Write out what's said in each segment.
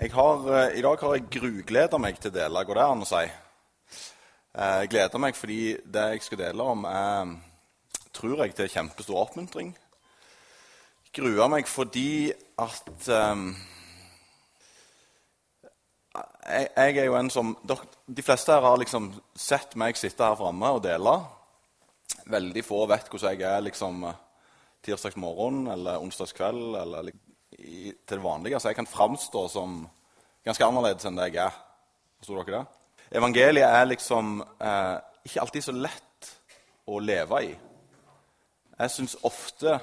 Jeg har, eh, I dag har jeg grugleda meg til å dele, går det an å si? Eh, Jeg gleder meg fordi det jeg skal dele om, er, tror jeg, til kjempestor oppmuntring. Gruer meg fordi at um, jeg, jeg, er jo en som De fleste her har liksom sett meg sitte her framme og dele. Veldig få vet hvordan jeg er liksom tirsdags morgen eller onsdags kveld eller i, til det vanlige. Så jeg kan framstå som ganske annerledes enn det jeg er. Forsto dere det? Evangeliet er liksom eh, ikke alltid så lett å leve i. Jeg syns ofte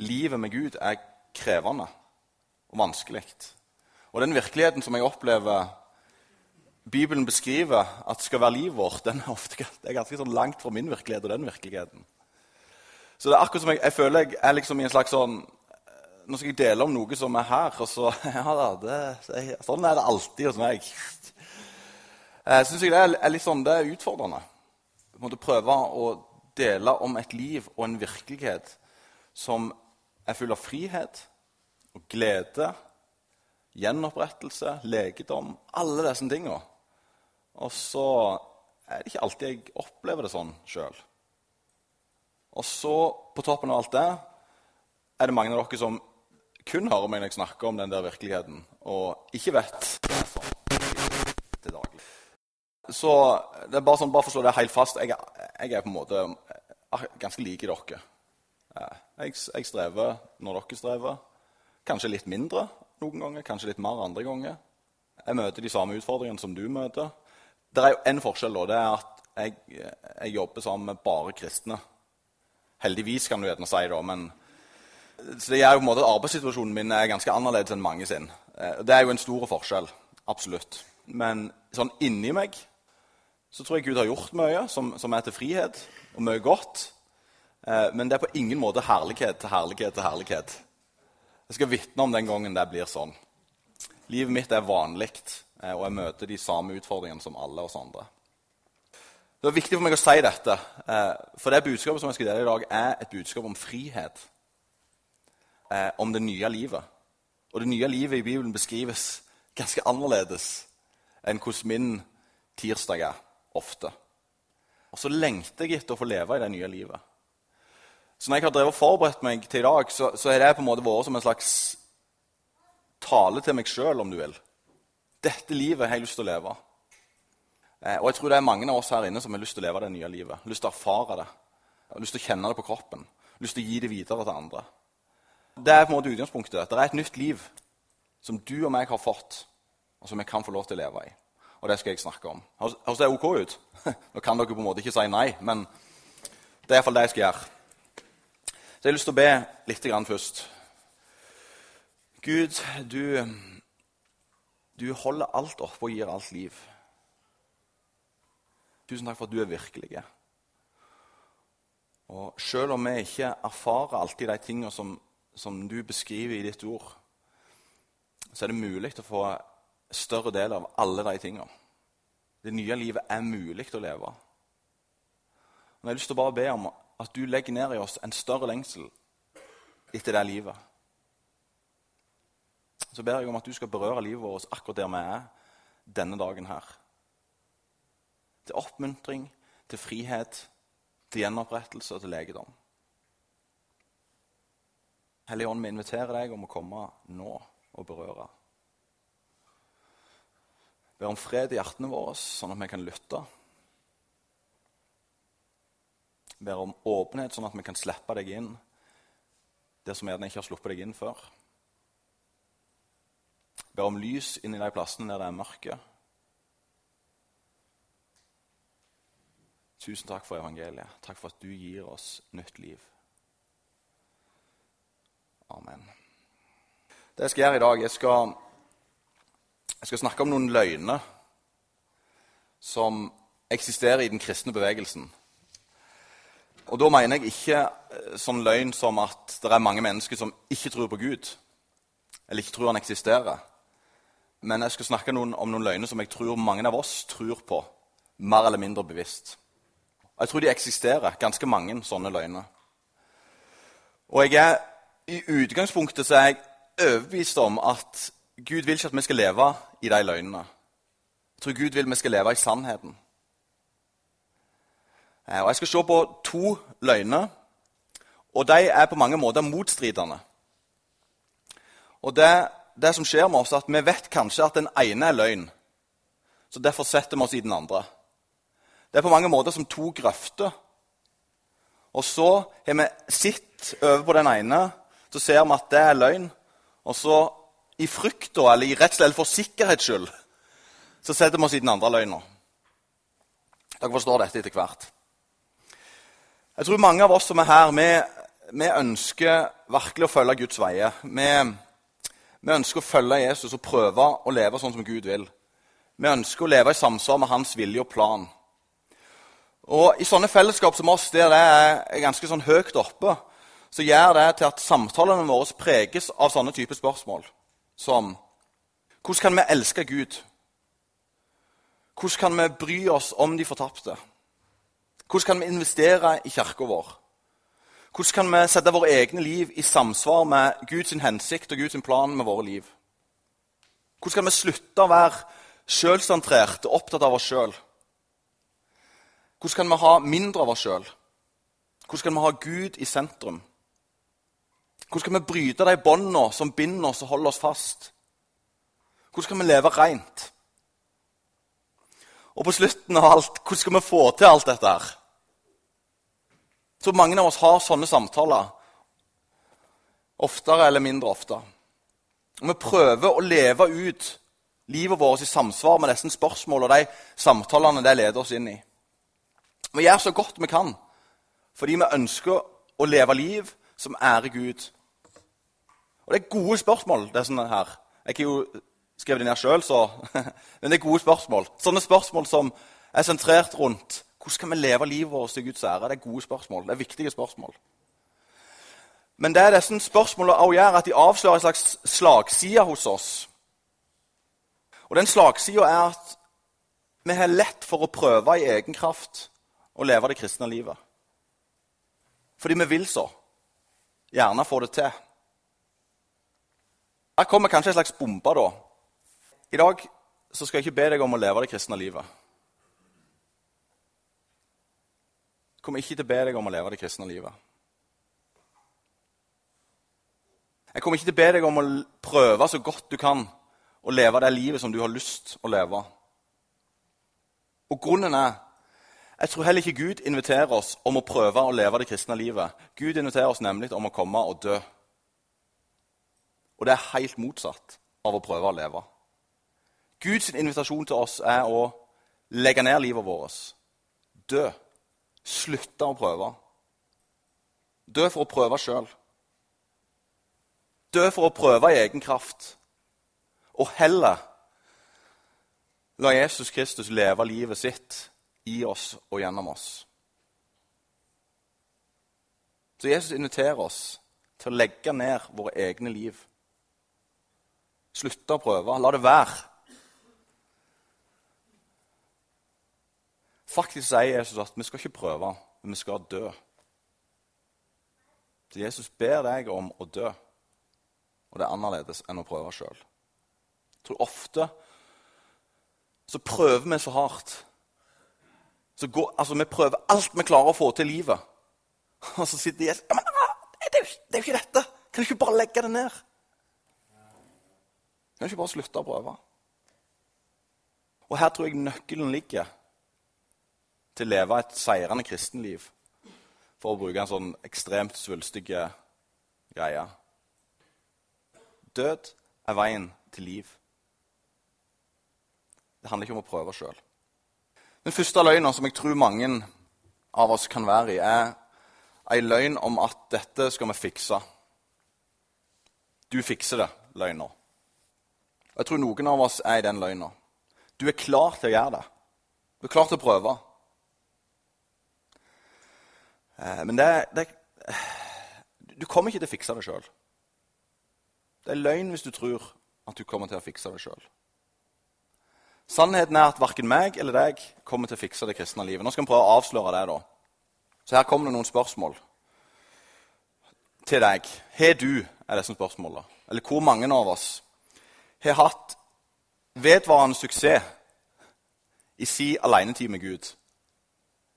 livet med Gud er krevende og vanskelig. Og den virkeligheten som jeg opplever Bibelen beskriver at skal være livet vårt, den er ofte det er ganske sånn langt fra min virkelighet og den virkeligheten. Så det er akkurat som jeg, jeg føler jeg er liksom i en slags sånn Nå skal jeg dele om noe som er her, og så ja da, det, Sånn er det alltid hos meg. Jeg syns det er, litt sånn, det er utfordrende. En måte prøve å dele om et liv og en virkelighet som er full av frihet og glede, gjenopprettelse, legedom Alle disse tingene. Og så er det ikke alltid jeg opplever det sånn sjøl. Og så, på toppen av alt det, er det mange av dere som kun hører meg når jeg snakker om den der virkeligheten, og ikke vet til daglig. Så det er bare sånn, bare for å slå det helt fast jeg, jeg, er på en måte ah, ganske lik dere. Jeg, jeg, strever når dere strever. Kanskje litt mindre noen ganger, kanskje litt mer andre ganger. Jeg møter de samme utfordringene som du møter. Det er jo én forskjell, da. Det er at jeg, jeg jobber sammen med bare kristne. Heldigvis, kan du gjerne si, da. men så det gjør jo på en måte at Arbeidssituasjonen min er ganske annerledes enn mange sin. Eh, det er jo en stor forskjell. Absolutt. Men sånn inni meg så tror jeg Gud har gjort mye som, som er til frihet, og mye godt. Eh, men det er på ingen måte herlighet til herlighet til herlighet. Jeg skal vitne om den gangen det blir sånn. Livet mitt er vanlig, eh, og jeg møter de samme utfordringene som alle oss andre. Det er viktig for meg å si dette, for det budskapet som jeg skal dele i dag, er et budskap om frihet eh, om det nye livet. Og det nye livet i Bibelen beskrives ganske annerledes enn hvordan min tirsdag er ofte. Og så lengter jeg etter å få leve i det nye livet. Så når jeg har drevet og forberedt meg til i dag, så, så er det på en måte vært som en slags tale til meg sjøl, om du vil. Dette livet har jeg lyst til å leve. Eh, og jeg tror det er mange av oss her inne som har lyst til å leve det nye livet. Lyst til å erfare det. Lyst til å kjenne det på kroppen. Lyst til å gi det videre til andre. Det er på en måte utgangspunktet. Det er et nytt liv som du og meg har fått, og som vi kan få lov til å leve i. Og det skal jeg snakke om. Høres det ok ut? Nå kan dere på en måte ikke si nei, men det er iallfall det jeg skal gjøre. Så jeg har lyst til å be litt først. Gud, du, du holder alt oppe og gir alt liv. Tusen takk for at du er virkelig. Og selv om vi ikke erfarer alltid de tingene som som du beskriver i ditt ord, så er det mulig å få større del av alle de tingene. Det nye livet er mulig å leve. Men jeg har lyst til å bare be om at du legger ned i oss en større lengsel etter det livet. Så ber jeg om at du skal berøre livet vårt akkurat der vi er denne dagen her. Til oppmuntring, til frihet, til gjenopprettelse og til legedom. Hellige Ånd, vi inviterer deg om å komme nå og berøre. Be om fred i hjertene våre, sånn at vi kan lytte. Be om åpenhet, sånn at vi kan slippe deg inn der som gjerne ikke har sluppet deg inn før. Be om lys inn i de plassene der det er mørke. Tusen takk for evangeliet. Takk for at du gir oss nytt liv. Amen. Det jeg skal gjøre i dag, jeg skal, jeg skal snakke om noen løgner som eksisterer i den kristne bevegelsen. Og Da mener jeg ikke eh, sånn løgn som at det er mange mennesker som ikke tror på Gud, eller ikke tror han eksisterer. Men jeg skal snakke noen, om noen løgner som jeg tror mange av oss tror på, mer eller mindre bevisst. Og Jeg tror de eksisterer, ganske mange sånne løgner. Og jeg er i utgangspunktet så er jeg overbevist om at Gud vil ikke at vi skal leve i de løgnene. Jeg tror Gud vil vi skal leve i sannheten. Eh, og Jeg skal se på to løgner, og de er på mange måter motstridende. Og det, det som skjer med oss, er at vi vet kanskje at den ene er løgn. Så derfor setter vi oss i den andre. Det er på mange måter som to grøfter. Og så har vi sett over på den ene, så ser vi at det er løgn. Og så i frykt eller i redsel eller for sikkerhets skyld så setter vi oss i den andre løgna. Dere forstår dette etter hvert. Jeg tror mange av oss som er her, vi, vi ønsker virkelig å følge Guds veier. Vi, vi, ønsker å følge Jesus og prøve å leve sånn som Gud vil. Vi ønsker å leve i samsvar med hans vilje og plan. Og I sånne fellesskap som oss, der det er ganske sånn høyt oppe, så gjør det til at samtalene våre preges av sånne typer spørsmål som Hvordan kan vi elske Gud? Hvordan kan vi bry oss om de fortapte? Hvordan kan vi investere i kirka vår? Hvordan kan vi sette våre egne liv i samsvar med Guds hensikt og Guds plan med våre liv? Hvordan kan vi slutte å være sjølsentrert og opptatt av oss sjøl? Hvordan kan vi ha mindre av oss sjøl? Hvordan kan vi ha Gud i sentrum? Hvordan skal vi bryte de båndene som binder oss og holder oss fast? Hvordan skal vi leve rent? Og på slutten av alt, hvordan skal vi få til alt dette her? Så mange av oss har sånne samtaler. Oftere eller mindre ofte. Og Vi prøver å leve ut livet vårt i samsvar med disse spørsmålene og de samtalene det leder oss inn i. Vi gjør så godt vi kan fordi vi ønsker å leve liv som ærer Gud og det er gode spørsmål. det er sånne her. Jeg har jo skrevet det ned sjøl, men det er gode spørsmål. Sånne spørsmål som er sentrert rundt hvordan skal vi leve livet vårt til Guds ære. Det er gode spørsmål. Det er viktige spørsmål. Men det er disse spørsmålene også gjør at de avslører en slags slagside hos oss. Og den slagsida er at vi har lett for å prøve i egen kraft å leve det kristne livet. Fordi vi vil så. Gjerne få det til. Her kommer kanskje en slags bombe. da. I dag så skal jeg ikke be deg om å leve det kristne livet. Jeg kommer ikke til å be deg om å leve det kristne livet. Jeg kommer ikke til å be deg om å prøve så godt du kan å leve det livet som du har lyst å leve. Og grunnen er jeg tror heller ikke Gud inviterer oss om å prøve å leve det kristne livet. Gud inviterer oss nemlig om å komme og dø. Og det er helt motsatt av å prøve å leve. Guds invitasjon til oss er å legge ned livet vårt. Dø. Slutte å prøve. Dø for å prøve sjøl. Dø for å prøve i egen kraft. Og heller la Jesus Kristus leve livet sitt i oss og gjennom oss. Så Jesus inviterer oss til å legge ned våre egne liv Slutte å prøve. La det være. Faktisk sier Jesus at vi skal ikke prøve, men vi skal dø. Så Jesus ber deg om å dø, og det er annerledes enn å prøve sjøl. Jeg tror ofte så prøver vi så hardt. Så går, altså, Vi prøver alt vi klarer å få til i livet. Og så sitter Jesus ja, men, ah, det, er jo, det er jo ikke dette! Kan du ikke bare legge det ned? Kan ikke bare slutte å prøve? Og her tror jeg nøkkelen ligger til å leve et seirende kristenliv, for å bruke en sånn ekstremt svulstig greie. Død er veien til liv. Det handler ikke om å prøve sjøl. Den første løgnen som jeg tror mange av oss kan være i, er ei løgn om at dette skal vi fikse. Du fikser det, løgner. Og Jeg tror noen av oss er i den løgna. Du er klar til å gjøre det. Du er klar til å prøve. Eh, men det, det, du kommer ikke til å fikse det sjøl. Det er løgn hvis du tror at du kommer til å fikse det sjøl. Sannheten er at verken meg eller deg kommer til å fikse det kristne livet. Nå skal vi prøve å avsløre det. da. Så her kommer det noen spørsmål til deg. Har du er disse spørsmålene. Eller hvor mange av oss har hatt vedvarende suksess i si alenetid med Gud?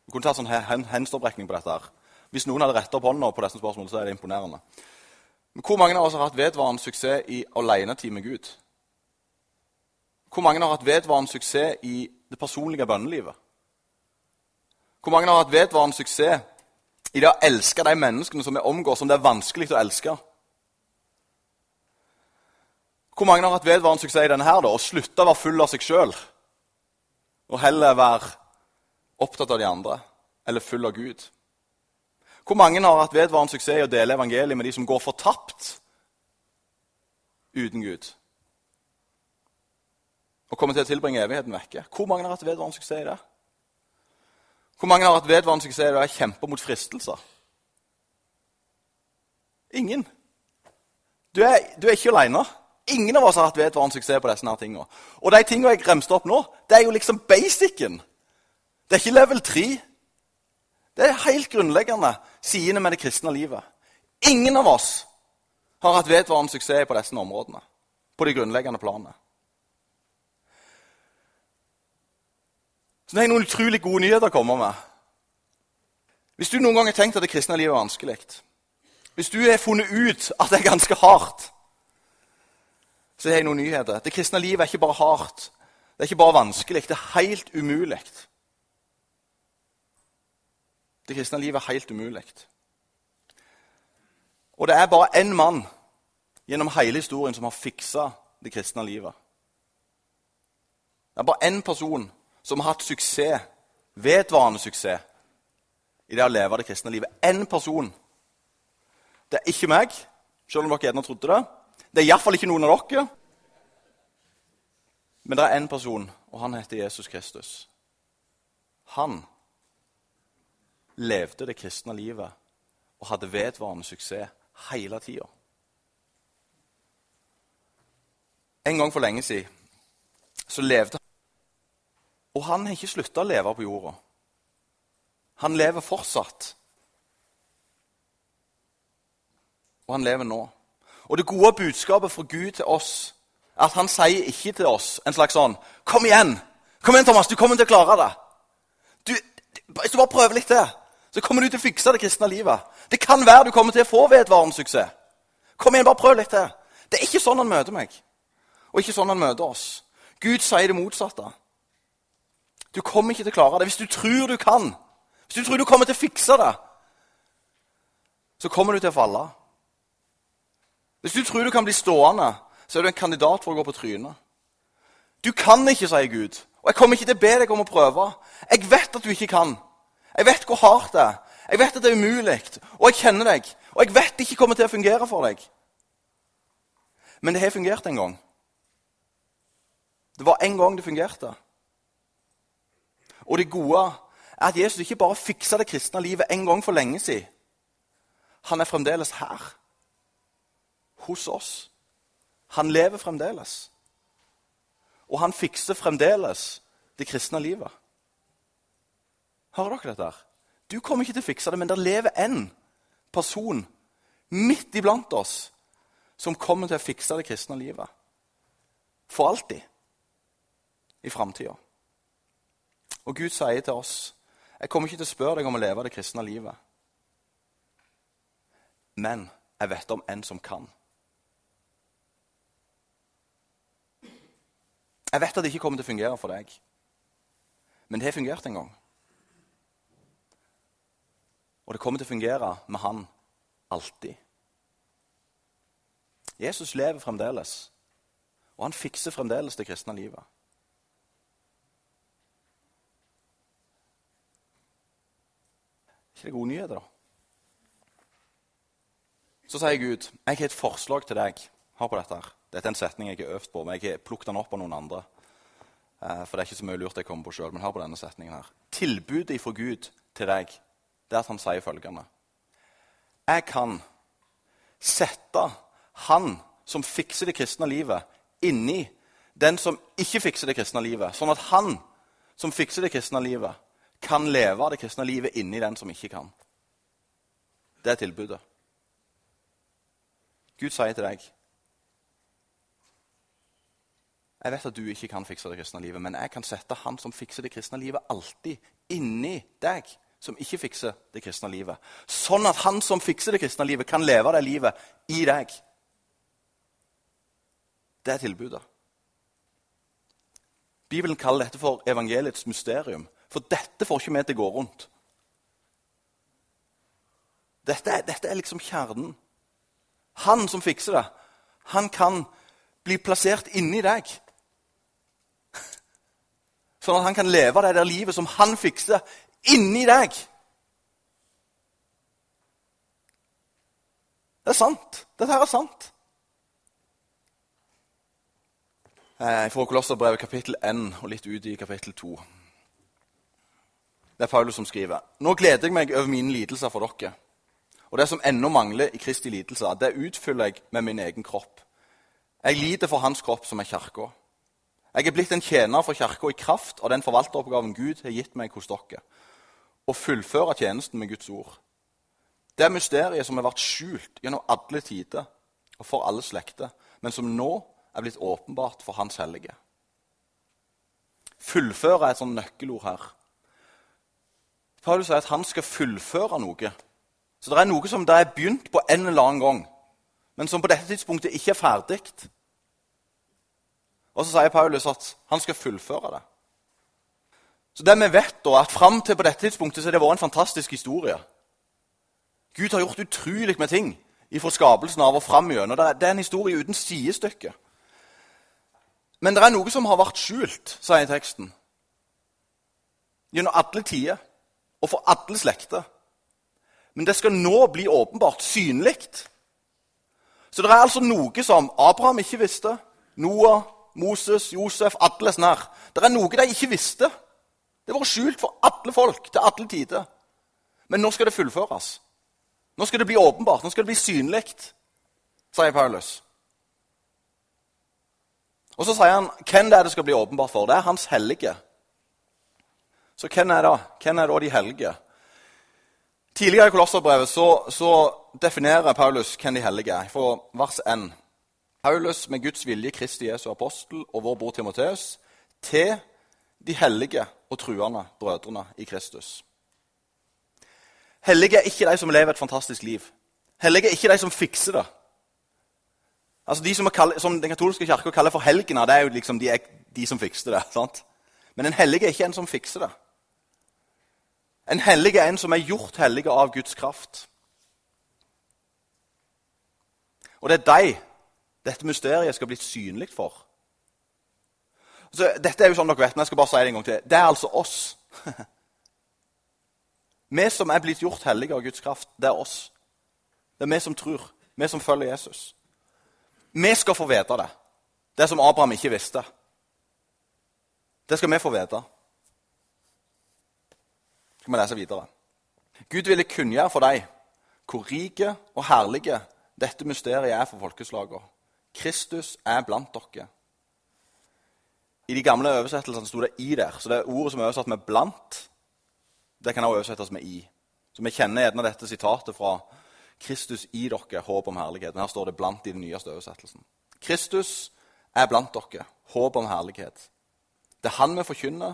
Vi kunne tatt sånn henstopprekning på dette. her. Hvis noen hadde retta opp hånda på disse spørsmålene, så er det imponerende. Men Hvor mange av oss har hatt vedvarende suksess i alenetid med Gud? Hvor mange har hatt vedvarende suksess i det personlige bønnelivet? Hvor mange har hatt vedvarende suksess i det å elske de menneskene som vi omgår, som det er vanskelig å elske? Hvor mange har hatt vedvarende suksess i denne her, da, å slutte å være full av seg sjøl og heller være opptatt av de andre eller full av Gud? Hvor mange har hatt vedvarende suksess i å dele evangeliet med de som går fortapt uten Gud? Og kommer til å tilbringe evigheten vekke? Hvor mange har hatt vedvarende suksess i det? Hvor mange har hatt vedvarende suksess i å kjempe mot fristelser? Ingen. Du er, du er ikke aleine. Ingen av oss har hatt vedvarende suksess på disse tingene. Og de tingene jeg remste opp nå, det er jo liksom basicen. Det er ikke level 3. Det er helt grunnleggende sidene med det kristne livet. Ingen av oss har hatt vedvarende suksess på disse områdene. På de grunnleggende planene. Så det er noen utrolig gode nyheter å komme med. Hvis du noen gang har tenkt at det kristne livet er vanskelig, hvis du har funnet ut at det er ganske hardt, så har jeg noen nyheter. Det kristne livet er ikke bare hardt. Det er ikke bare vanskelig. Det er helt umulig. Det kristne livet er helt umulig. Og det er bare én mann gjennom hele historien som har fiksa det kristne livet. Det er bare én person som har hatt suksess, vedvarende suksess, i det å leve det kristne livet. Én person. Det er ikke meg, selv om dere gjerne trodde det. Det er iallfall ikke noen av dere. Men det er én person, og han heter Jesus Kristus. Han levde det kristne livet og hadde vedvarende suksess hele tida. En gang for lenge siden så levde han Og han har ikke slutta å leve på jorda. Han lever fortsatt. Og han lever nå. Og det gode budskapet fra Gud til oss at han sier ikke til oss en slags sånn Kom igjen! Kom igjen, Thomas, du kommer til å klare det. Du, hvis du bare prøver litt til, så kommer du til å fikse det kristne livet. Det kan være du kommer til å få vedvarende suksess. Kom igjen, bare prøv litt til. Det er ikke sånn han møter meg, og ikke sånn han møter oss. Gud sier det motsatte. Du kommer ikke til å klare det. Hvis du tror du kan, hvis du tror du kommer til å fikse det, så kommer du til å falle. Hvis du tror du kan bli stående, så er du en kandidat for å gå på trynet. Du kan ikke, sier Gud. Og jeg kommer ikke til å be deg om å prøve. Jeg vet at du ikke kan. Jeg vet hvor hardt det er. Jeg vet at det er umulig. Og jeg kjenner deg. Og jeg vet det ikke kommer til å fungere for deg. Men det har fungert en gang. Det var en gang det fungerte. Og det gode er at Jesus ikke bare fiksa det kristne livet en gang for lenge siden. Han er fremdeles her. Hos oss. Han lever fremdeles. Og han fikser fremdeles det kristne livet. Hører dere dette? Du kommer ikke til å fikse det, men det lever en person midt iblant oss som kommer til å fikse det kristne livet. For alltid. I framtida. Og Gud sier til oss jeg kommer ikke til å spørre deg om å leve det kristne livet. Men jeg vet om en som kan. Jeg vet at det ikke kommer til å fungere for deg, men det har fungert en gang. Og det kommer til å fungere med han alltid. Jesus lever fremdeles, og han fikser fremdeles det kristne livet. ikke det gode nyheter, da? Så sier Gud, 'Jeg har et forslag til deg.' Hør på dette. her. Dette er en setning jeg har øvd på, men jeg har plukket den opp av noen andre. Eh, for det er ikke så mye lurt jeg kommer på sjøl. Men hør på denne setningen her. Tilbudet fra Gud til deg, det er at han sier følgende. Jeg kan sette han som fikser det kristne livet, inni den som ikke fikser det kristne livet. Sånn at han som fikser det kristne livet, kan leve det kristne livet inni den som ikke kan. Det er tilbudet. Gud sier til deg Jeg vet at du ikke kan fikse det kristne livet, men jeg kan sette han som fikser det kristne livet, alltid inni deg, som ikke fikser det kristne livet. Sånn at han som fikser det kristne livet, kan leve det livet i deg. Det er tilbudet. Bibelen kaller dette for evangeliets mysterium. For dette får ikke vi til å gå rundt. Dette dette er liksom kjernen. Han som fikser det, han kan bli plassert inni deg. Sånn at han kan leve det der livet som han fikser, inni deg. Det er sant. Dette her er sant. Jeg får Kolosserbrevet kapittel 1 og litt ut i kapittel 2. Det er Paulus som skriver. Nå gleder jeg meg over mine lidelser for dere. Og det som ennå mangler i Kristi lidelser, det utfyller jeg med min egen kropp. Jeg lider for hans kropp, som er kirka. Jeg er blitt en tjener for kirka i kraft av den forvalteroppgaven Gud har gitt meg hos dere. Å fullføre tjenesten med Guds ord. Det er mysteriet som har vært skjult gjennom alle tider og for alle slekter, men som nå er blitt åpenbart for Hans hellige. Fullføre er et sånt nøkkelord her. Paulus sier at han skal fullføre noe. Så det er noe som det er begynt på en eller annen gang, men som på dette tidspunktet ikke er ferdig. Og så sier Paulus at han skal fullføre det. Så det vi vet da, at Fram til på dette tidspunktet så har det vært en fantastisk historie. Gud har gjort utrolig med ting fra skapelsen av og fram gjennom. Det er en historie uten sidestykke. Men det er noe som har vært skjult, sier teksten. Gjennom alle tider og for alle slekter. Men det skal nå bli åpenbart, synlig. Så det er altså noe som Abraham ikke visste. Noah, Moses, Josef, alle sånne her. Det er noe de ikke visste. Det var skjult for alle folk til alle tider. Men nå skal det fullføres. Nå skal det bli åpenbart, nå skal det bli synlig, sier Paulus. Og Så sier han hvem det er det skal bli åpenbart for. Det er Hans hellige. Så hvem er det? Hvem er da de hellige? Tidligere i Kolosserbrevet så, så, definerer Paulus hvem de hellige er. Fra vers 1. Paulus med Guds vilje, Kristi Jesu apostel og vår bror Timoteus, til de hellige og truende brødrene i Kristus. Hellige er ikke de som lever et fantastisk liv. Hellige er ikke de som fikser det. Altså De som, kalle, som den katolske kirka kaller for helgener, det er jo liksom de, de som fikser det. sant? Men en hellig er ikke en som fikser det. En hellig er en som er gjort hellig av Guds kraft. Og det er de dette mysteriet skal bli synlig for. Så dette er jo sånn dere vet, men jeg skal bare si det en gang til. Det er altså oss. vi som er blitt gjort hellige av Guds kraft, det er oss. Det er vi som tror. Vi som følger Jesus. Vi skal få vite det. Det som Abraham ikke visste. Det skal vi få vite. Skal vi lese videre. Gud ville kunngjøre for deg hvor rike og herlige dette mysteriet er for folkeslagene. Kristus er blant dere. I de gamle oversettelsene sto det 'i' der. Så det er ordet som er oversatt med 'blant', det kan også oversettes med 'i'. Så vi kjenner gjerne dette sitatet fra Kristus i dere, håp om herlighet. Men her står det 'blant' i den nyeste oversettelsen. Kristus er blant dere, håp om herlighet. Det er Han vi forkynner,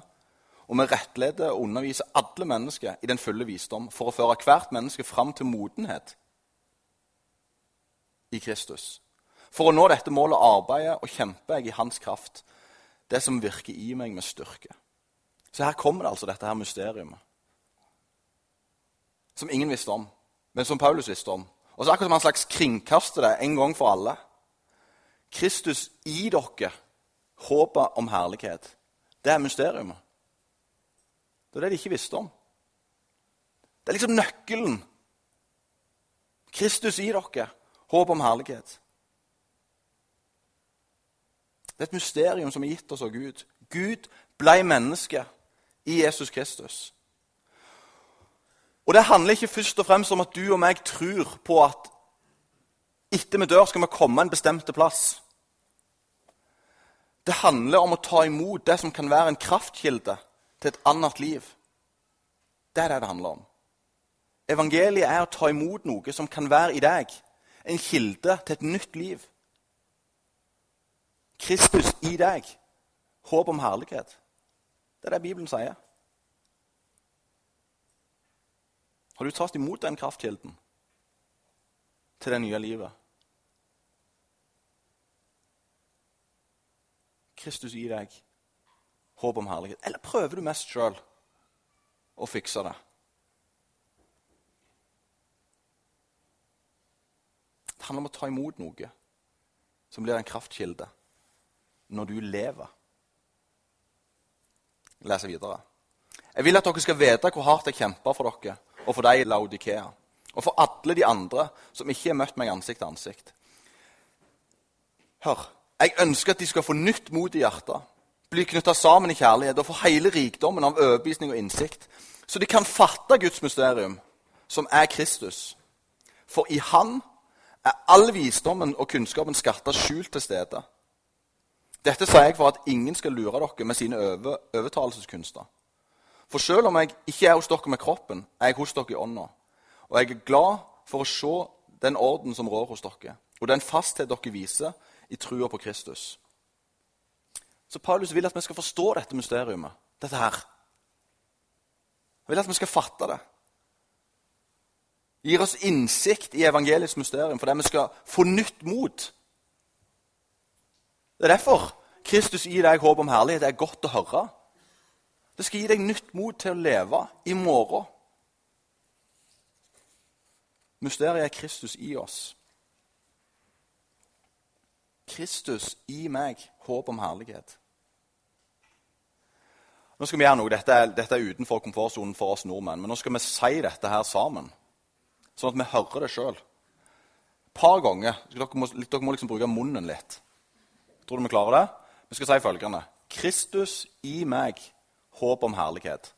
og vi rettleder og underviser alle mennesker i den fulle visdom for å føre hvert menneske fram til modenhet i Kristus. For å nå dette målet arbeider og kjemper jeg i Hans kraft, det som virker i meg med styrke. Så her kommer det altså dette her mysteriet som ingen visste om men som Paulus visste om. Og så akkurat som han slags kringkaster det en gang for alle. Kristus i dere, håpet om herlighet. Det er mysteriet. Det er det de ikke visste om. Det er liksom nøkkelen. Kristus i dere, håp om herlighet. Det er et mysterium som er gitt oss av Gud. Gud ble menneske i Jesus Kristus. Og det handler ikke først og fremst om at du og meg tror på at etter vi dør, skal vi komme en bestemt plass. Det handler om å ta imot det som kan være en kraftkilde til et annet liv. Det er det det handler om. Evangeliet er å ta imot noe som kan være i deg. En kilde til et nytt liv. Kristus i deg. Håp om herlighet. Det er det Bibelen sier. Har du tatt imot den kraftkilden til det nye livet? Kristus i deg, håp om herlighet. Eller prøver du mest sjøl å fikse det? Det handler om å ta imot noe som blir en kraftkilde når du lever. Jeg leser videre. Jeg vil at dere skal vite hvor hardt jeg kjemper for dere og for deg i Laudikea, og for alle de andre som ikke har møtt meg ansikt til ansikt. Hør, jeg ønsker at de skal få nytt mot i hjertet, bli knytta sammen i kjærlighet og få hele rikdommen av overbevisning og innsikt, så de kan fatte Guds mysterium, som er Kristus. For i Han er all visdommen og kunnskapen skatta skjult til stede. Dette sier jeg for at ingen skal lure dere med sine over, overtalelseskunster. For selv om jeg ikke er hos dere med kroppen, er jeg hos dere i ånda. Og jeg er glad for å se den orden som rår hos dere, og den fasthet dere viser i trua på Kristus. Så Paulus vil at vi skal forstå dette mysteriumet, dette her. Han vil at vi skal fatte det. Gir oss innsikt i evangeliets mysterium fordi vi skal få nytt mot. Det er derfor Kristus gir deg håp om herlighet. Det er godt å høre. Det skal gi deg nytt mot til å leve i morgen. Mysteriet er Kristus i oss. Kristus i meg, håp om herlighet. Nå skal vi gjøre noe. Dette er, dette er utenfor komfortsonen for oss nordmenn. Men nå skal vi si dette her sammen, sånn at vi hører det sjøl. Et par ganger. Dere må, dere må liksom bruke munnen litt. Tror du vi klarer det? Vi skal si følgende. Kristus i meg, håp om herlighet.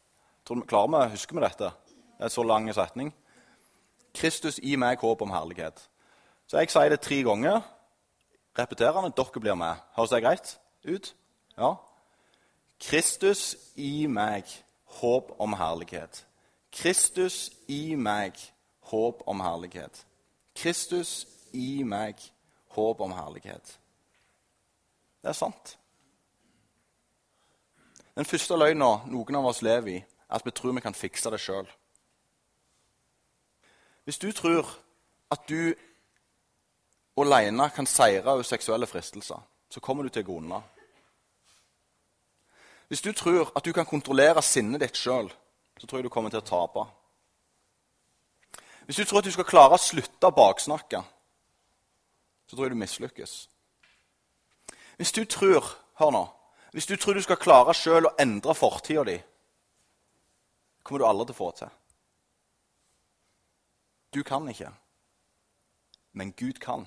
Tror du, vi klarer vi, Husker vi dette? Det er en så lang setning. Kristus i meg, håp om herlighet. Så jeg sier det tre ganger repeterende. Dere blir med. Høres det greit ut? Ja? Kristus i meg, håp om herlighet. Kristus i meg, håp om herlighet. Kristus i meg, håp om herlighet. Det er sant. Den første løgna noen av oss lever i, er at vi tror vi kan fikse det sjøl. Hvis du tror at du aleine kan seire over seksuelle fristelser, så kommer du til å gå unna. Hvis du tror at du kan kontrollere sinnet ditt sjøl, så tror jeg du kommer til å tape. Hvis du tror at du skal klare å slutte å baksnakke, så tror jeg du mislykkes. Hvis du tror hør nå, hvis du tror du skal klare sjøl å endre fortida di, kommer du aldri til å få til. Du kan ikke, men Gud kan.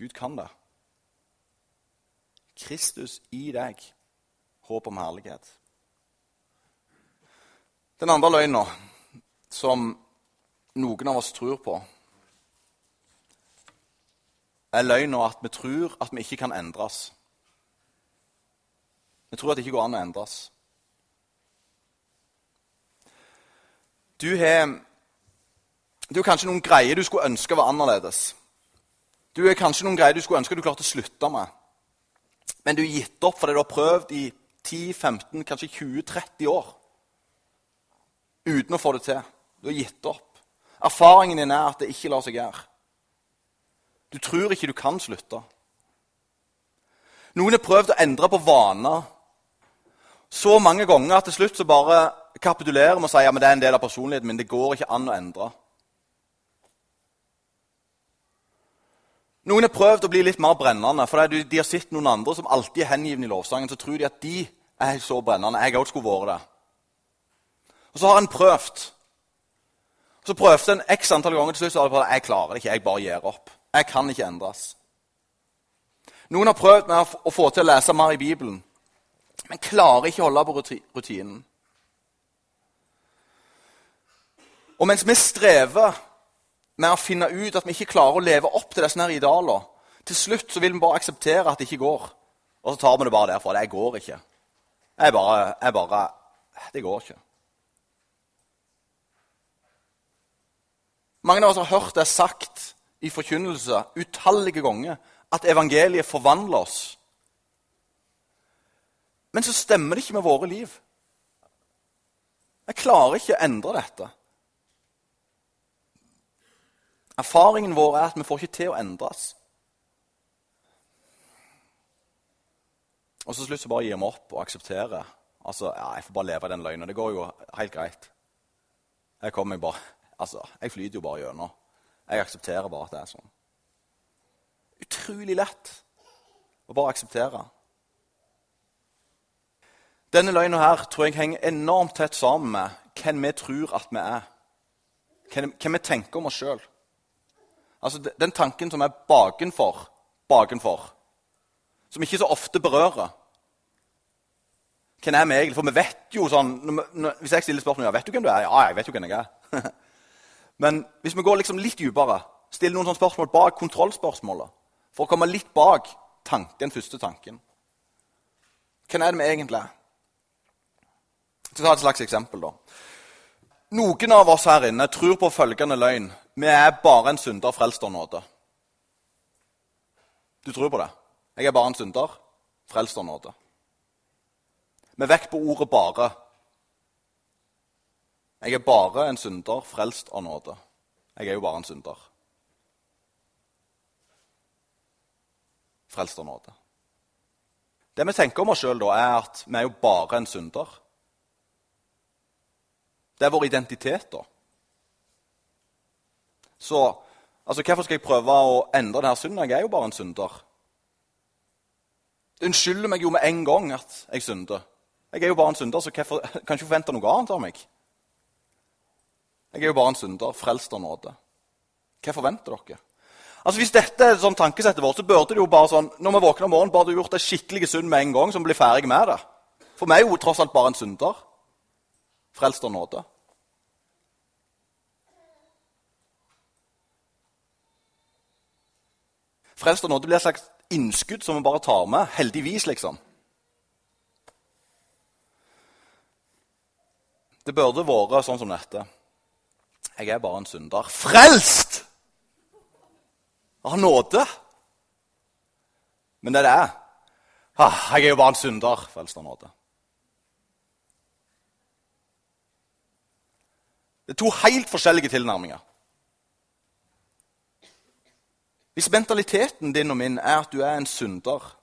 Gud kan det. Kristus i deg, håp om herlighet. Den andre løgna som noen av oss tror på, er løgna at vi tror at vi ikke kan endres. Vi tror at det ikke går an å endres. Du har, du er kanskje noen greier du skulle ønske var annerledes. Du er kanskje noen greier du skulle ønske du klarte å slutte med. Men du har gitt opp fordi du har prøvd i 10-15, kanskje 20-30 år uten å få det til. Du har gitt opp. Erfaringen din er at det ikke lar seg gjøre. Du tror ikke du kan slutte. Noen har prøvd å endre på vaner så mange ganger at til slutt så bare kapitulerer vi og sier ja, men det er en del av personligheten min. Det går ikke an å endre. Noen har prøvd å bli litt mer brennende, for de har sett noen andre som alltid er hengivne i lovsangen. Så tror de at de er så brennende. Jeg òg skulle vært det. Og så har en prøvd. Så prøvde en x antall ganger til slutt så prøvd jeg klarer det ikke. Jeg bare gir opp. Jeg kan ikke endres. Noen har prøvd med å få til å lese mer i Bibelen, men klarer ikke å holde på rutinen. Og mens vi strever med å finne ut at vi ikke klarer å leve opp til disse idealene. Til slutt så vil vi bare akseptere at det ikke går. Og så tar vi det bare derfra. Det går ikke. Jeg bare, jeg bare Det går ikke. Mange av oss har hørt det sagt i forkynnelse utallige ganger at evangeliet forvandler oss. Men så stemmer det ikke med våre liv. Jeg klarer ikke å endre dette. Erfaringen vår er at vi får ikke til å endres. Og så slutter slutt så bare gir vi opp og aksepterer. Altså, ja, Jeg får bare leve i den løgnen. Det går jo helt greit. Jeg kommer bare, altså, jeg flyter jo bare gjennom. Jeg aksepterer bare at det er sånn. Utrolig lett å bare akseptere. Denne løgna her tror jeg henger enormt tett sammen med hvem vi tror at vi er. Hvem vi tenker om oss sjøl. Altså, den tanken som er bakenfor, bakenfor, som ikke så ofte berører. Hvem er vi egentlig? For vi vet jo sånn, Hvis jeg stiller spørsmål ja, vet du hvem du er, ja, jeg vet jo hvem jeg er. Men hvis vi går liksom litt dypere, stiller noen sånne spørsmål bak kontrollspørsmålet, for å komme litt bak tank, den første tanken Hvem er det vi egentlig er? Jeg skal ta et slags eksempel. da. Noen av oss her inne tror på følgende løgn. Vi er bare en synder frelst av nåde. Du tror på det? Jeg er bare en synder frelst av nåde. Vi vekk på ordet 'bare'. Jeg er bare en synder frelst av nåde. Jeg er jo bare en synder. Frelst av nåde. Det vi tenker om oss sjøl, er at vi er jo bare en synder. Det er vår identitet, da. Så altså, hvorfor skal jeg prøve å endre denne synden? Jeg er jo bare en synder. Det unnskylder meg jo med en gang at jeg synder. Jeg er jo bare en synder, så hvorfor kan ikke forvente noe annet av meg. Jeg er jo bare en synder, frelst av nåde. Hva forventer dere? Altså Hvis dette er sånn tankesettet vårt, så burde det jo bare sånn, når vi våkner om morgenen, bare du gjort det skikkelig synd med en gang, så vi blir ferdig med det. For vi er jo tross alt bare en synder. Frelst av nåde. Frelst av nåde blir et slags innskudd som vi bare tar med. Heldigvis, liksom. Det burde vært sånn som dette. Jeg er bare en synder. Frelst! Av nåde. Men det det er ah, Jeg er jo bare en synder. Frelst av nåde. Det er to helt forskjellige tilnærminger. Hvis mentaliteten din og min er at du er en synder,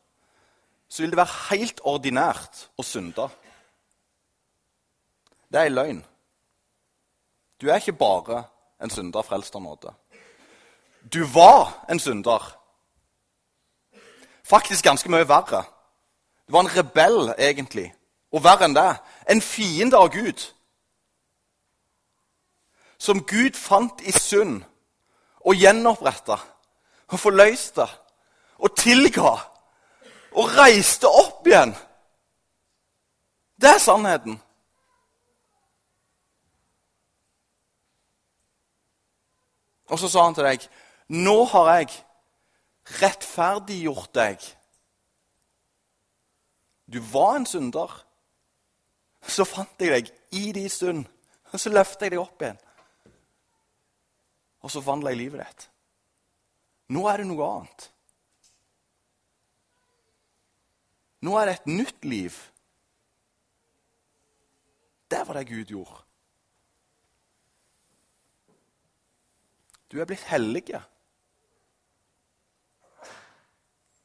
så vil det være helt ordinært å synde. Det er en løgn. Du er ikke bare en synder frelst av nåde. Du var en synder. Faktisk ganske mye verre. Du var en rebell, egentlig. Og verre enn det en fiende av Gud. Som Gud fant i synd og gjenoppretta og forløste og tilga og reiste opp igjen. Det er sannheten. Og så sa han til deg, 'Nå har jeg rettferdiggjort deg.' Du var en synder. Så fant jeg deg i de stund, og så løftet jeg deg opp igjen. Og så forvandla jeg livet ditt. Nå er det noe annet. Nå er det et nytt liv. Det var det Gud gjorde. Du er blitt hellige.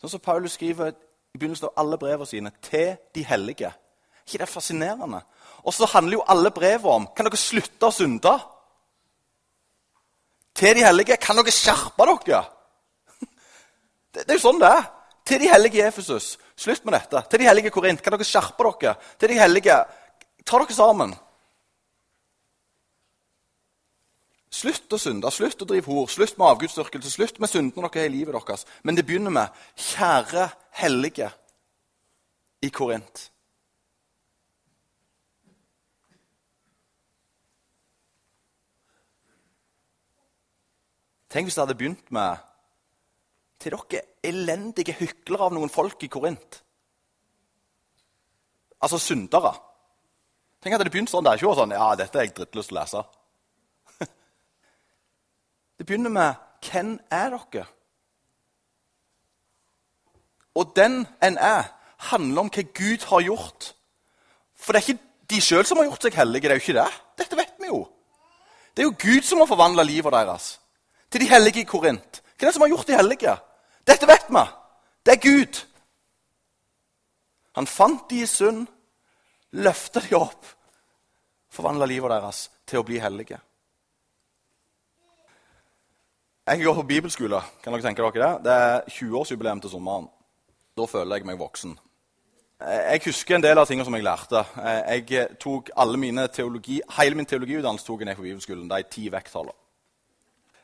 Sånn som Paulus skriver i begynnelsen av alle brevene sine til de hellige. Ikke det er fascinerende? Og så handler jo alle brevene om kan dere slutte å synde. Til de hellige kan dere skjerpe dere. Det, det er jo sånn det er. Til de hellige Efesus, slutt med dette. Til de hellige Korint, kan dere skjerpe dere. Til de hellige, ta dere sammen. Slutt å synde, slutt å drive hor, slutt med avgudsdyrkelse, slutt med syndene dere har i livet deres. Men det begynner med 'Kjære hellige' i Korint. Tenk hvis det hadde begynt med 'Til dere elendige hyklere av noen folk i Korint'. Altså syndere. Tenk at det begynte sånn. Det er ikke sånn 'Ja, dette er jeg drittlyst til å lese'. Det begynner med 'Hvem er dere?' og den en er, handler om hva Gud har gjort. For det er ikke de sjøl som har gjort seg hellige. det er jo ikke det. Dette vet vi jo. Det er jo Gud som har forvandla livet deres. Til de hellige i Korint. Hva er det som har gjort de hellige? Dette vet vi. Det er Gud. Han fant de i synd, løfta de opp, forvandla livet deres til å bli hellige. Jeg går på bibelskole. Kan dere tenke dere Det Det er 20-årsjubileum til sommeren. Da føler jeg meg voksen. Jeg husker en del av tingene som jeg lærte. Jeg tok alle mine teologi, Hele min teologiutdannelse tok jeg ned på bibelskolen. De ti vekttallene.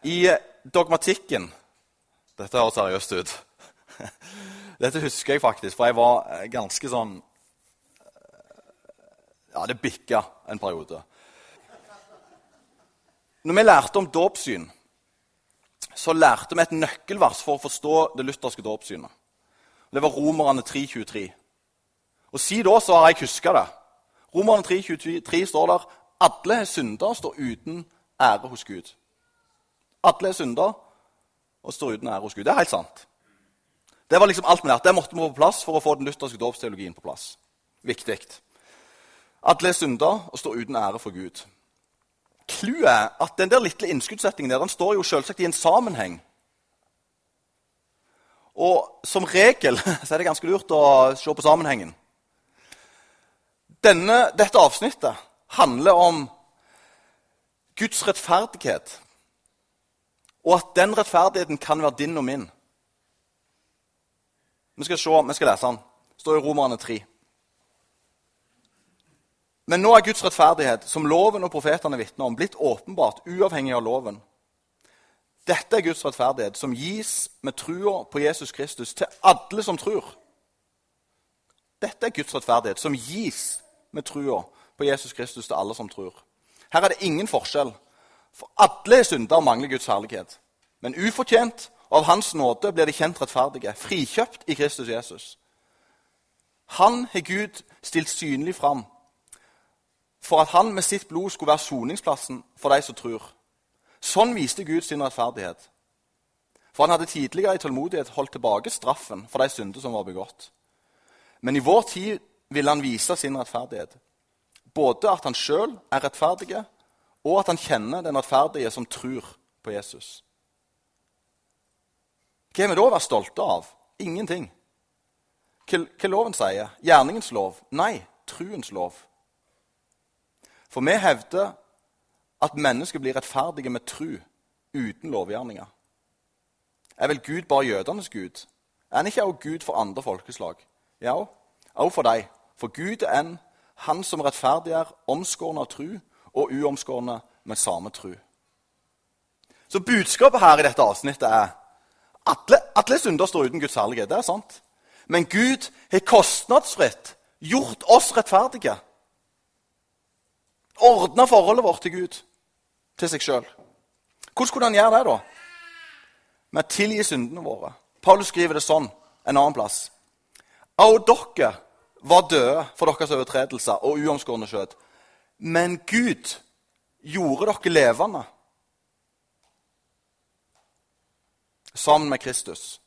I dogmatikken Dette høres seriøst ut. Dette husker jeg faktisk, for jeg var ganske sånn Ja, det bikka en periode. Når vi lærte om dåpssyn, så lærte vi et nøkkelvers for å forstå det lutherske dåpssynet. Det var Romerne 3.23. Og Siden da så har jeg huska det. Romerne 3.23 står der alle synder står uten ære hos Gud. Alle er synder og står uten ære hos Gud. Det er helt sant. Det var liksom alt vi lærte. Det måtte vi få på plass for å få den lutherske dåpsteologien på plass. Viktig. Alle er synder og står uten ære for Gud. Clouet at den der lille innskuddssettingen der, den står jo selvsagt i en sammenheng. Og som regel så er det ganske lurt å se på sammenhengen. Denne, dette avsnittet handler om Guds rettferdighet og at den rettferdigheten kan være din og min. Vi skal se, vi skal lese den. Det står i Romerne 3. Men nå er Guds rettferdighet, som loven og profetene vitner om, blitt åpenbart uavhengig av loven. Dette er Guds rettferdighet, som gis med trua på Jesus Kristus til alle som tror. Dette er Guds rettferdighet, som gis med trua på Jesus Kristus til alle som tror. Her er det ingen forskjell. For alle synder mangler Guds herlighet. Men ufortjent og av Hans nåde blir de kjent rettferdige, frikjøpt i Kristus Jesus. Han har Gud stilt synlig fram for at han med sitt blod skulle være soningsplassen for de som tror. Sånn viste Gud sin rettferdighet. For han hadde tidligere i tålmodighet holdt tilbake straffen for de synder som var begått. Men i vår tid ville han vise sin rettferdighet. Både at han sjøl er rettferdig, og at han kjenner den rettferdige som tror på Jesus. Hva er vi da å være stolte av? Ingenting. Hva, loven sier? Gjerningens lov? Nei, truens lov. For vi hevder at mennesket blir rettferdige med tru uten lovgjerninger. Er vel Gud bare jødenes Gud? Er han ikke også Gud for andre folkeslag? Ja, også for deg. For Gud er en, han som rettferdiggjør omskårne av tru og uomskårne med samme tru. Så budskapet her i dette avsnittet er alle, alle synder står uten Guds herlighet. Det er sant. Men Gud har kostnadsfritt gjort oss rettferdige. Ordna forholdet vårt til Gud, til seg sjøl. Hvordan kunne han gjøre det, da? Med å tilgi syndene våre. Paulus skriver det sånn en annen plass. Og dere var døde for deres overtredelser og uomskårne skjøt. Men Gud gjorde dere levende sammen med Kristus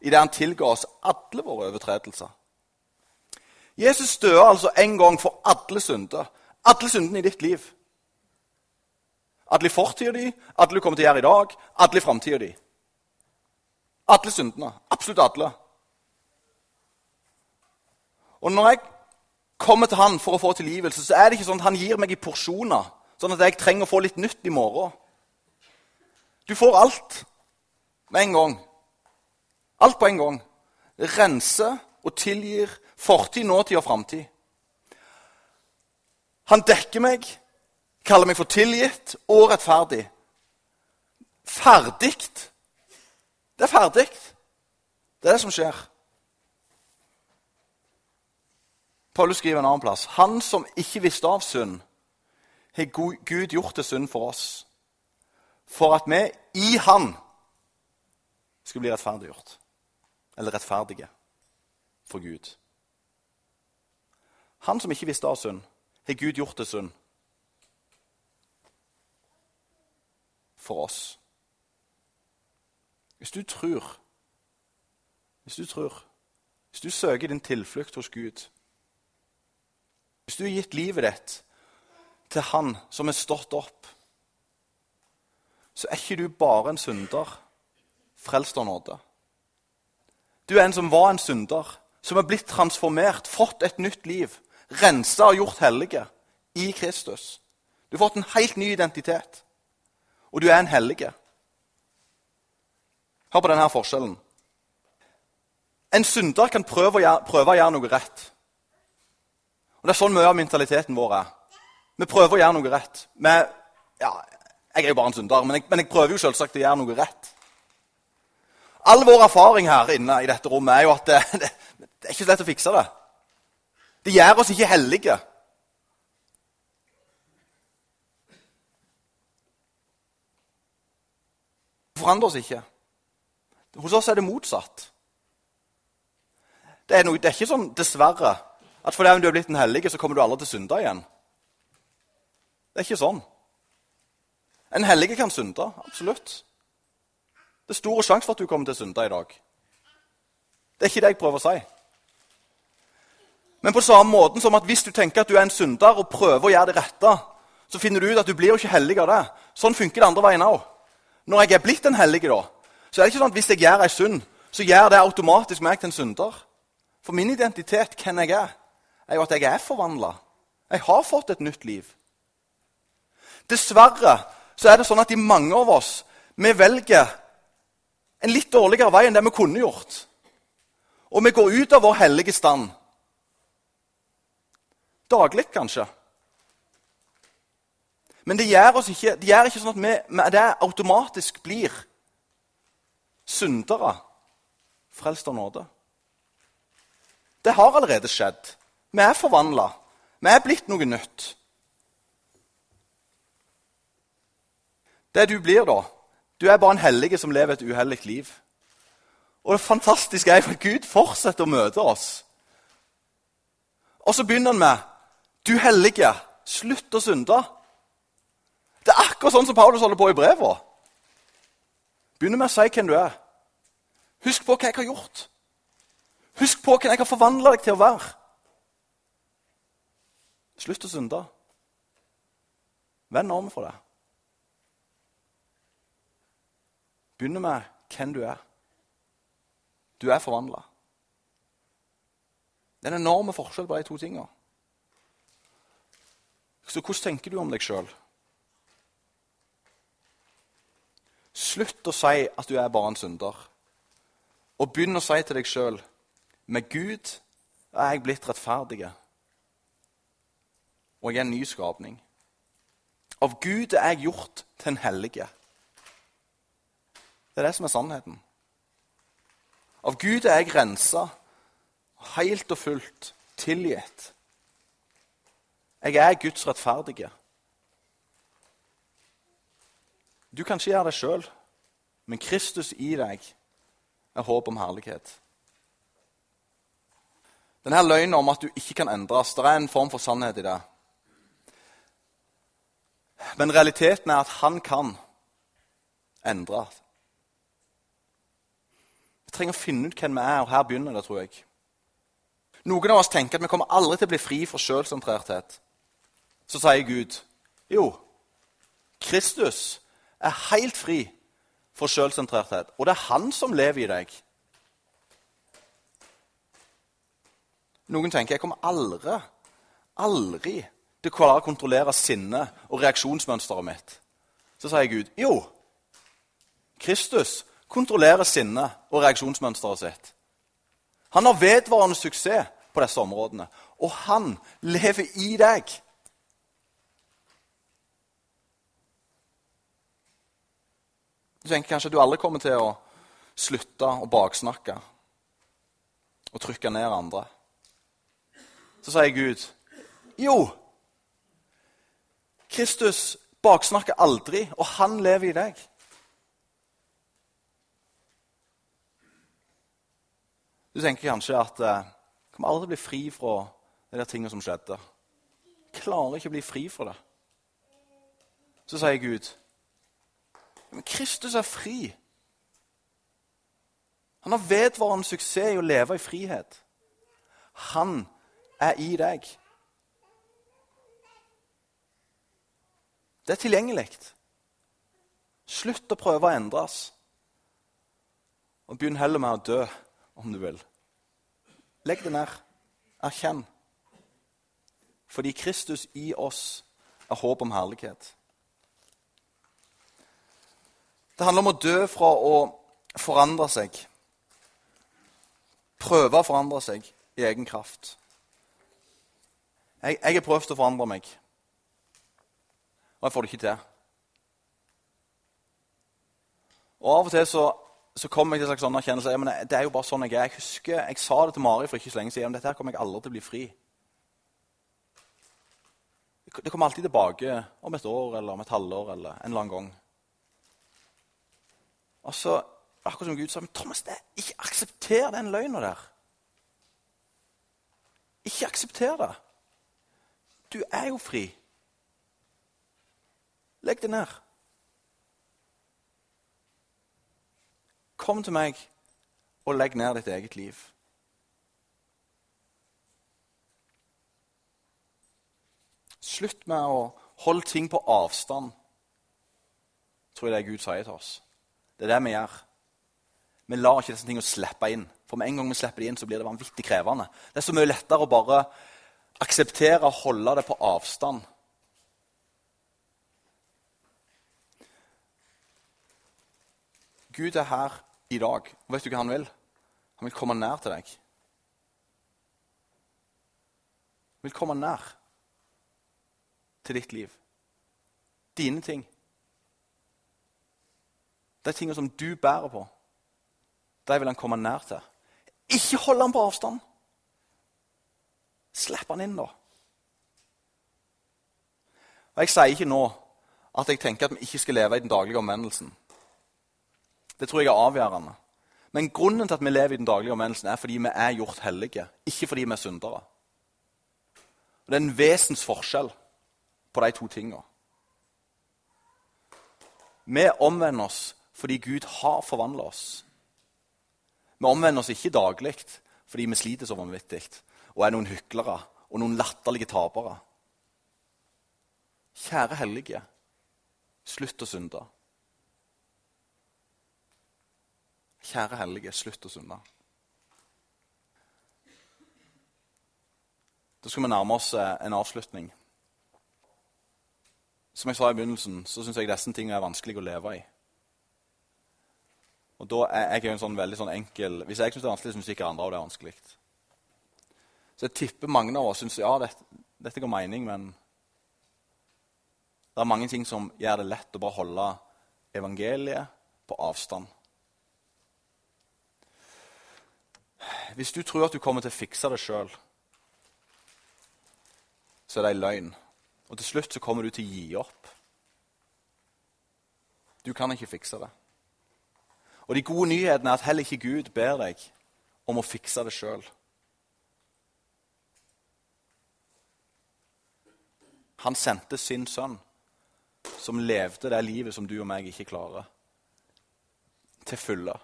idet han tilga oss alle våre overtredelser. Jesus døde altså en gang for alle synder. Alle syndene i ditt liv. Alle fortida di, alle du kommer til å gjøre i dag, alle framtida di. Alle syndene. Absolutt alle. Og når jeg kommer til han for å få tilgivelse, så er det ikke sånn at han gir meg i porsjoner, sånn at jeg trenger å få litt nytt i morgen. Du får alt med en gang. Alt på en gang. Renser og tilgir fortid, nåtid og framtid. Han dekker meg, kaller meg for tilgitt og rettferdig. Ferdig. Det er ferdig. Det er det som skjer. Paulus skriver en annen plass. Han som ikke visste av synd, har Gud gjort til synd for oss. For at vi i Han skulle bli rettferdiggjort. Eller rettferdige for Gud. Han som ikke visste av synd, har Gud gjort til synd for oss. Hvis du tror Hvis du tror hvis du søker din tilflukt hos Gud, hvis du har gitt livet ditt til Han som er stått opp, så er ikke du bare en synder frelst av nåde. Du er en som var en synder, som er blitt transformert, fått et nytt liv, rensa og gjort hellige i Kristus. Du har fått en helt ny identitet, og du er en hellige. Hør på denne forskjellen. En synder kan prøve å, gjøre, prøve å gjøre noe rett. Og Det er sånn mye av mentaliteten vår er. Vi prøver å gjøre noe rett. Vi, ja, jeg er jo bare en synder, men jeg, men jeg prøver jo selvsagt å gjøre noe rett. All vår erfaring her inne i dette rommet er jo at det, det, det er ikke så lett å fikse det. Det gjør oss ikke hellige. Det forandrer oss ikke. Hos oss er det motsatt. Det er, noe, det er ikke sånn, dessverre, at fordi du er blitt en hellige, så kommer du aldri til å synde igjen. Det er ikke sånn. En hellige kan synde, absolutt. Det er stor sjanse for at du kommer til å synde i dag. Det er ikke det jeg prøver å si. Men på samme måten som at hvis du tenker at du er en synder og prøver å gjøre det rette, så finner du ut at du blir jo ikke hellig av det. Sånn funker det andre veien òg. Når jeg er blitt en hellig, da, så er det ikke sånn at hvis jeg gjør ei synd, så gjør det automatisk meg til en synder. For min identitet, hvem jeg er, er jo at jeg er forvandla. Jeg har fått et nytt liv. Dessverre så er det sånn at de mange av oss vi velger en litt dårligere vei enn det vi kunne gjort. Og vi går ut av vår hellige stand. Daglig, kanskje. Men det gjør, ikke, det gjør ikke sånn at vi med det automatisk blir syndere frelst av nåde. Det har allerede skjedd. Vi er forvandla. Vi er blitt noe nytt. Det du blir da Du er bare en hellige som lever et uhellig liv. Og det fantastiske er at Gud fortsetter å møte oss. Og så begynner han med Du hellige, slutt å synde. Det er akkurat sånn som Paulus holder på i brevet. Begynner med å si hvem du er. Husk på hva jeg har gjort. Husk på hvem jeg har forvandla deg til å være. Slutt å synde. Vend om for det. Begynner med hvem du er. Du er forvandla. Det er en enorm forskjell på de to tingene. Så hvordan tenker du om deg sjøl? Slutt å si at du er bare en synder, og begynn å si til deg sjøl med Gud er jeg blitt rettferdig, og jeg er en ny skapning. Av Gud er jeg gjort til en hellige. Det er det som er sannheten. Av Gud er jeg rensa, helt og fullt tilgitt. Jeg er Guds rettferdige. Du kan ikke gjøre det sjøl, men Kristus i deg er håp om herlighet. Denne løgnen om at du ikke kan endres, det er en form for sannhet i det. Men realiteten er at han kan endre. Vi trenger å finne ut hvem vi er, og her begynner det, tror jeg. Noen av oss tenker at vi kommer aldri til å bli fri for sjølsentrerthet. Så sier Gud jo, Kristus er helt fri for sjølsentrerthet, og det er han som lever i deg. Noen tenker jeg kommer aldri, aldri til å klare å kontrollere sinnet og reaksjonsmønsteret mitt. Så sier Gud jo, Kristus kontrollerer sinnet og reaksjonsmønsteret sitt. Han har vedvarende suksess på disse områdene, og han lever i deg. Du tenker kanskje at du aldri kommer til å slutte å baksnakke og trykke ned andre. Så sier Gud jo, Kristus baksnakker aldri, og han lever i deg. Du tenker kanskje at jeg eh, kommer aldri til å bli fri fra de der tingene som skjedde. Jeg klarer ikke å bli fri fra det. Så sier Gud men Kristus er fri. Han har vedvarende suksess i å leve i frihet. Han er i deg. Det er tilgjengelig. Slutt å prøve å endres. Og begynn heller med å dø, om du vil. Legg det ned. Erkjenn. Fordi Kristus i oss er håp om herlighet. Det handler om å dø fra å forandre seg. Prøve å forandre seg i egen kraft. Jeg, jeg har prøvd å forandre meg, og jeg får det ikke til. Og Av og til så, så kommer jeg til en slags sånn erkjennelse ja, men det er jo bare sånn jeg er. Jeg husker, jeg sa det til Mari for ikke så lenge siden. Dette her kommer jeg aldri til å bli fri. Det kommer alltid tilbake om et år eller om et halvår eller en eller annen gang. Og så, akkurat som Gud sa, men Thomas, det, ikke aksepter den løgna der. Ikke aksepter det. Du er jo fri. Legg det ned. Kom til meg og legg ned ditt eget liv. Slutt med å holde ting på avstand, tror jeg det er Gud sier til oss. Det er det vi gjør. Vi lar ikke disse tingene slippe inn. For med en gang vi slipper det inn, så blir det vanvittig krevende. Det er så mye lettere å bare akseptere og holde det på avstand. Gud er her i dag, og vet du hva han vil? Han vil komme nær til deg. Han vil komme nær til ditt liv. Dine ting. De tingene som du bærer på, de vil han komme nær til. Ikke hold han på avstand. Slipp han inn, da. Og Jeg sier ikke nå at jeg tenker at vi ikke skal leve i den daglige omvendelsen. Det tror jeg er avgjørende. Men grunnen til at vi lever i den daglige omvendelsen, er fordi vi er gjort hellige, ikke fordi vi er syndere. Og Det er en vesensforskjell på de to tingene. Vi omvender oss fordi Gud har forvandla oss. Vi omvender oss ikke daglig fordi vi sliter så vanvittig og er noen hyklere og noen latterlige tapere. Kjære hellige, slutt å synde. Kjære hellige, slutt å synde. Da skal vi nærme oss eh, en avslutning. Som jeg sa i begynnelsen, så syns jeg disse tingene er vanskelig å leve i. Og da er jeg en sånn veldig sånn enkel Hvis jeg syns det er vanskelig, syns ikke andre av det er vanskelig. Så jeg tipper mange av oss syns ja, dette, dette går mening, men det er mange ting som gjør det lett å bare holde evangeliet på avstand. Hvis du tror at du kommer til å fikse det sjøl, så er det ei løgn. Og til slutt så kommer du til å gi opp. Du kan ikke fikse det. Og de gode nyhetene er at heller ikke Gud ber deg om å fikse det sjøl. Han sendte sin sønn, som levde det livet som du og meg ikke klarer, til fulle.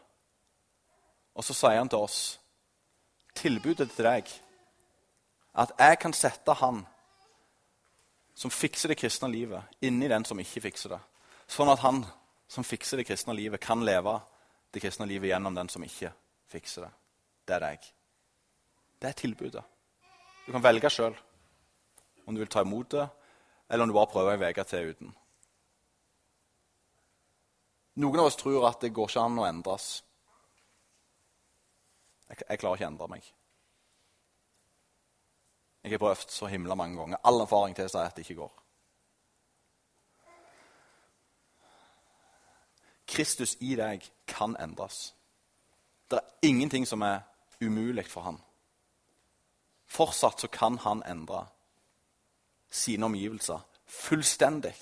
Og så sier han til oss, tilbudet til deg, at jeg kan sette han som fikser det kristne livet, inni den som ikke fikser det. Sånn at han som fikser det kristne livet, kan leve det kristne livet gjennom den som ikke fikser det. Det er deg. Det er tilbudet. Du kan velge sjøl om du vil ta imot det, eller om du bare prøver ei uke til uten. Noen av oss tror at det går ikke an å endres. Jeg, jeg klarer ikke å endre meg. Jeg har prøvd så himla mange ganger. All erfaring tilsier at det ikke går. Kristus i deg kan endres. Det er ingenting som er umulig for han. Fortsatt så kan han endre sine omgivelser fullstendig.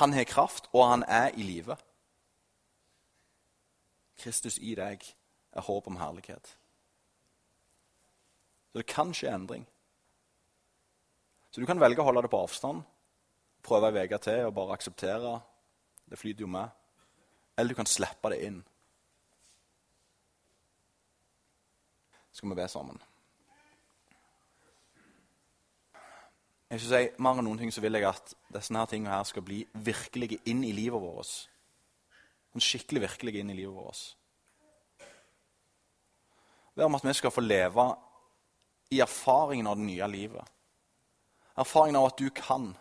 Han har kraft, og han er i live. Kristus i deg er håp om herlighet. Så det kan skje endring. Så du kan velge å holde det på avstand, prøve ei uke til og bare akseptere. Det flyter jo med. Eller du kan slippe det inn. skal vi be sammen. Jeg skal si, Mer enn noen ting så vil jeg at disse her tingene her skal bli virkelige inn i livet vårt. Skikkelig virkelige inn i livet vårt. Be om at vi skal få leve i erfaringen av det nye livet. Erfaringen av at du kan.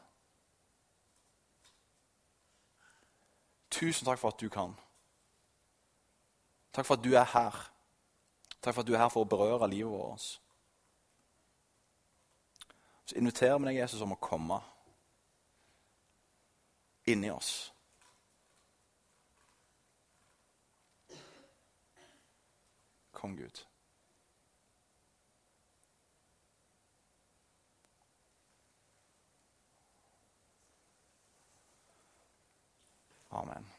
Tusen takk for at du kan. Takk for at du er her. Takk for at du er her for å berøre livet vårt. Så inviterer vi deg, Jesus, om å komme inni oss. Kom, Gud. Amen.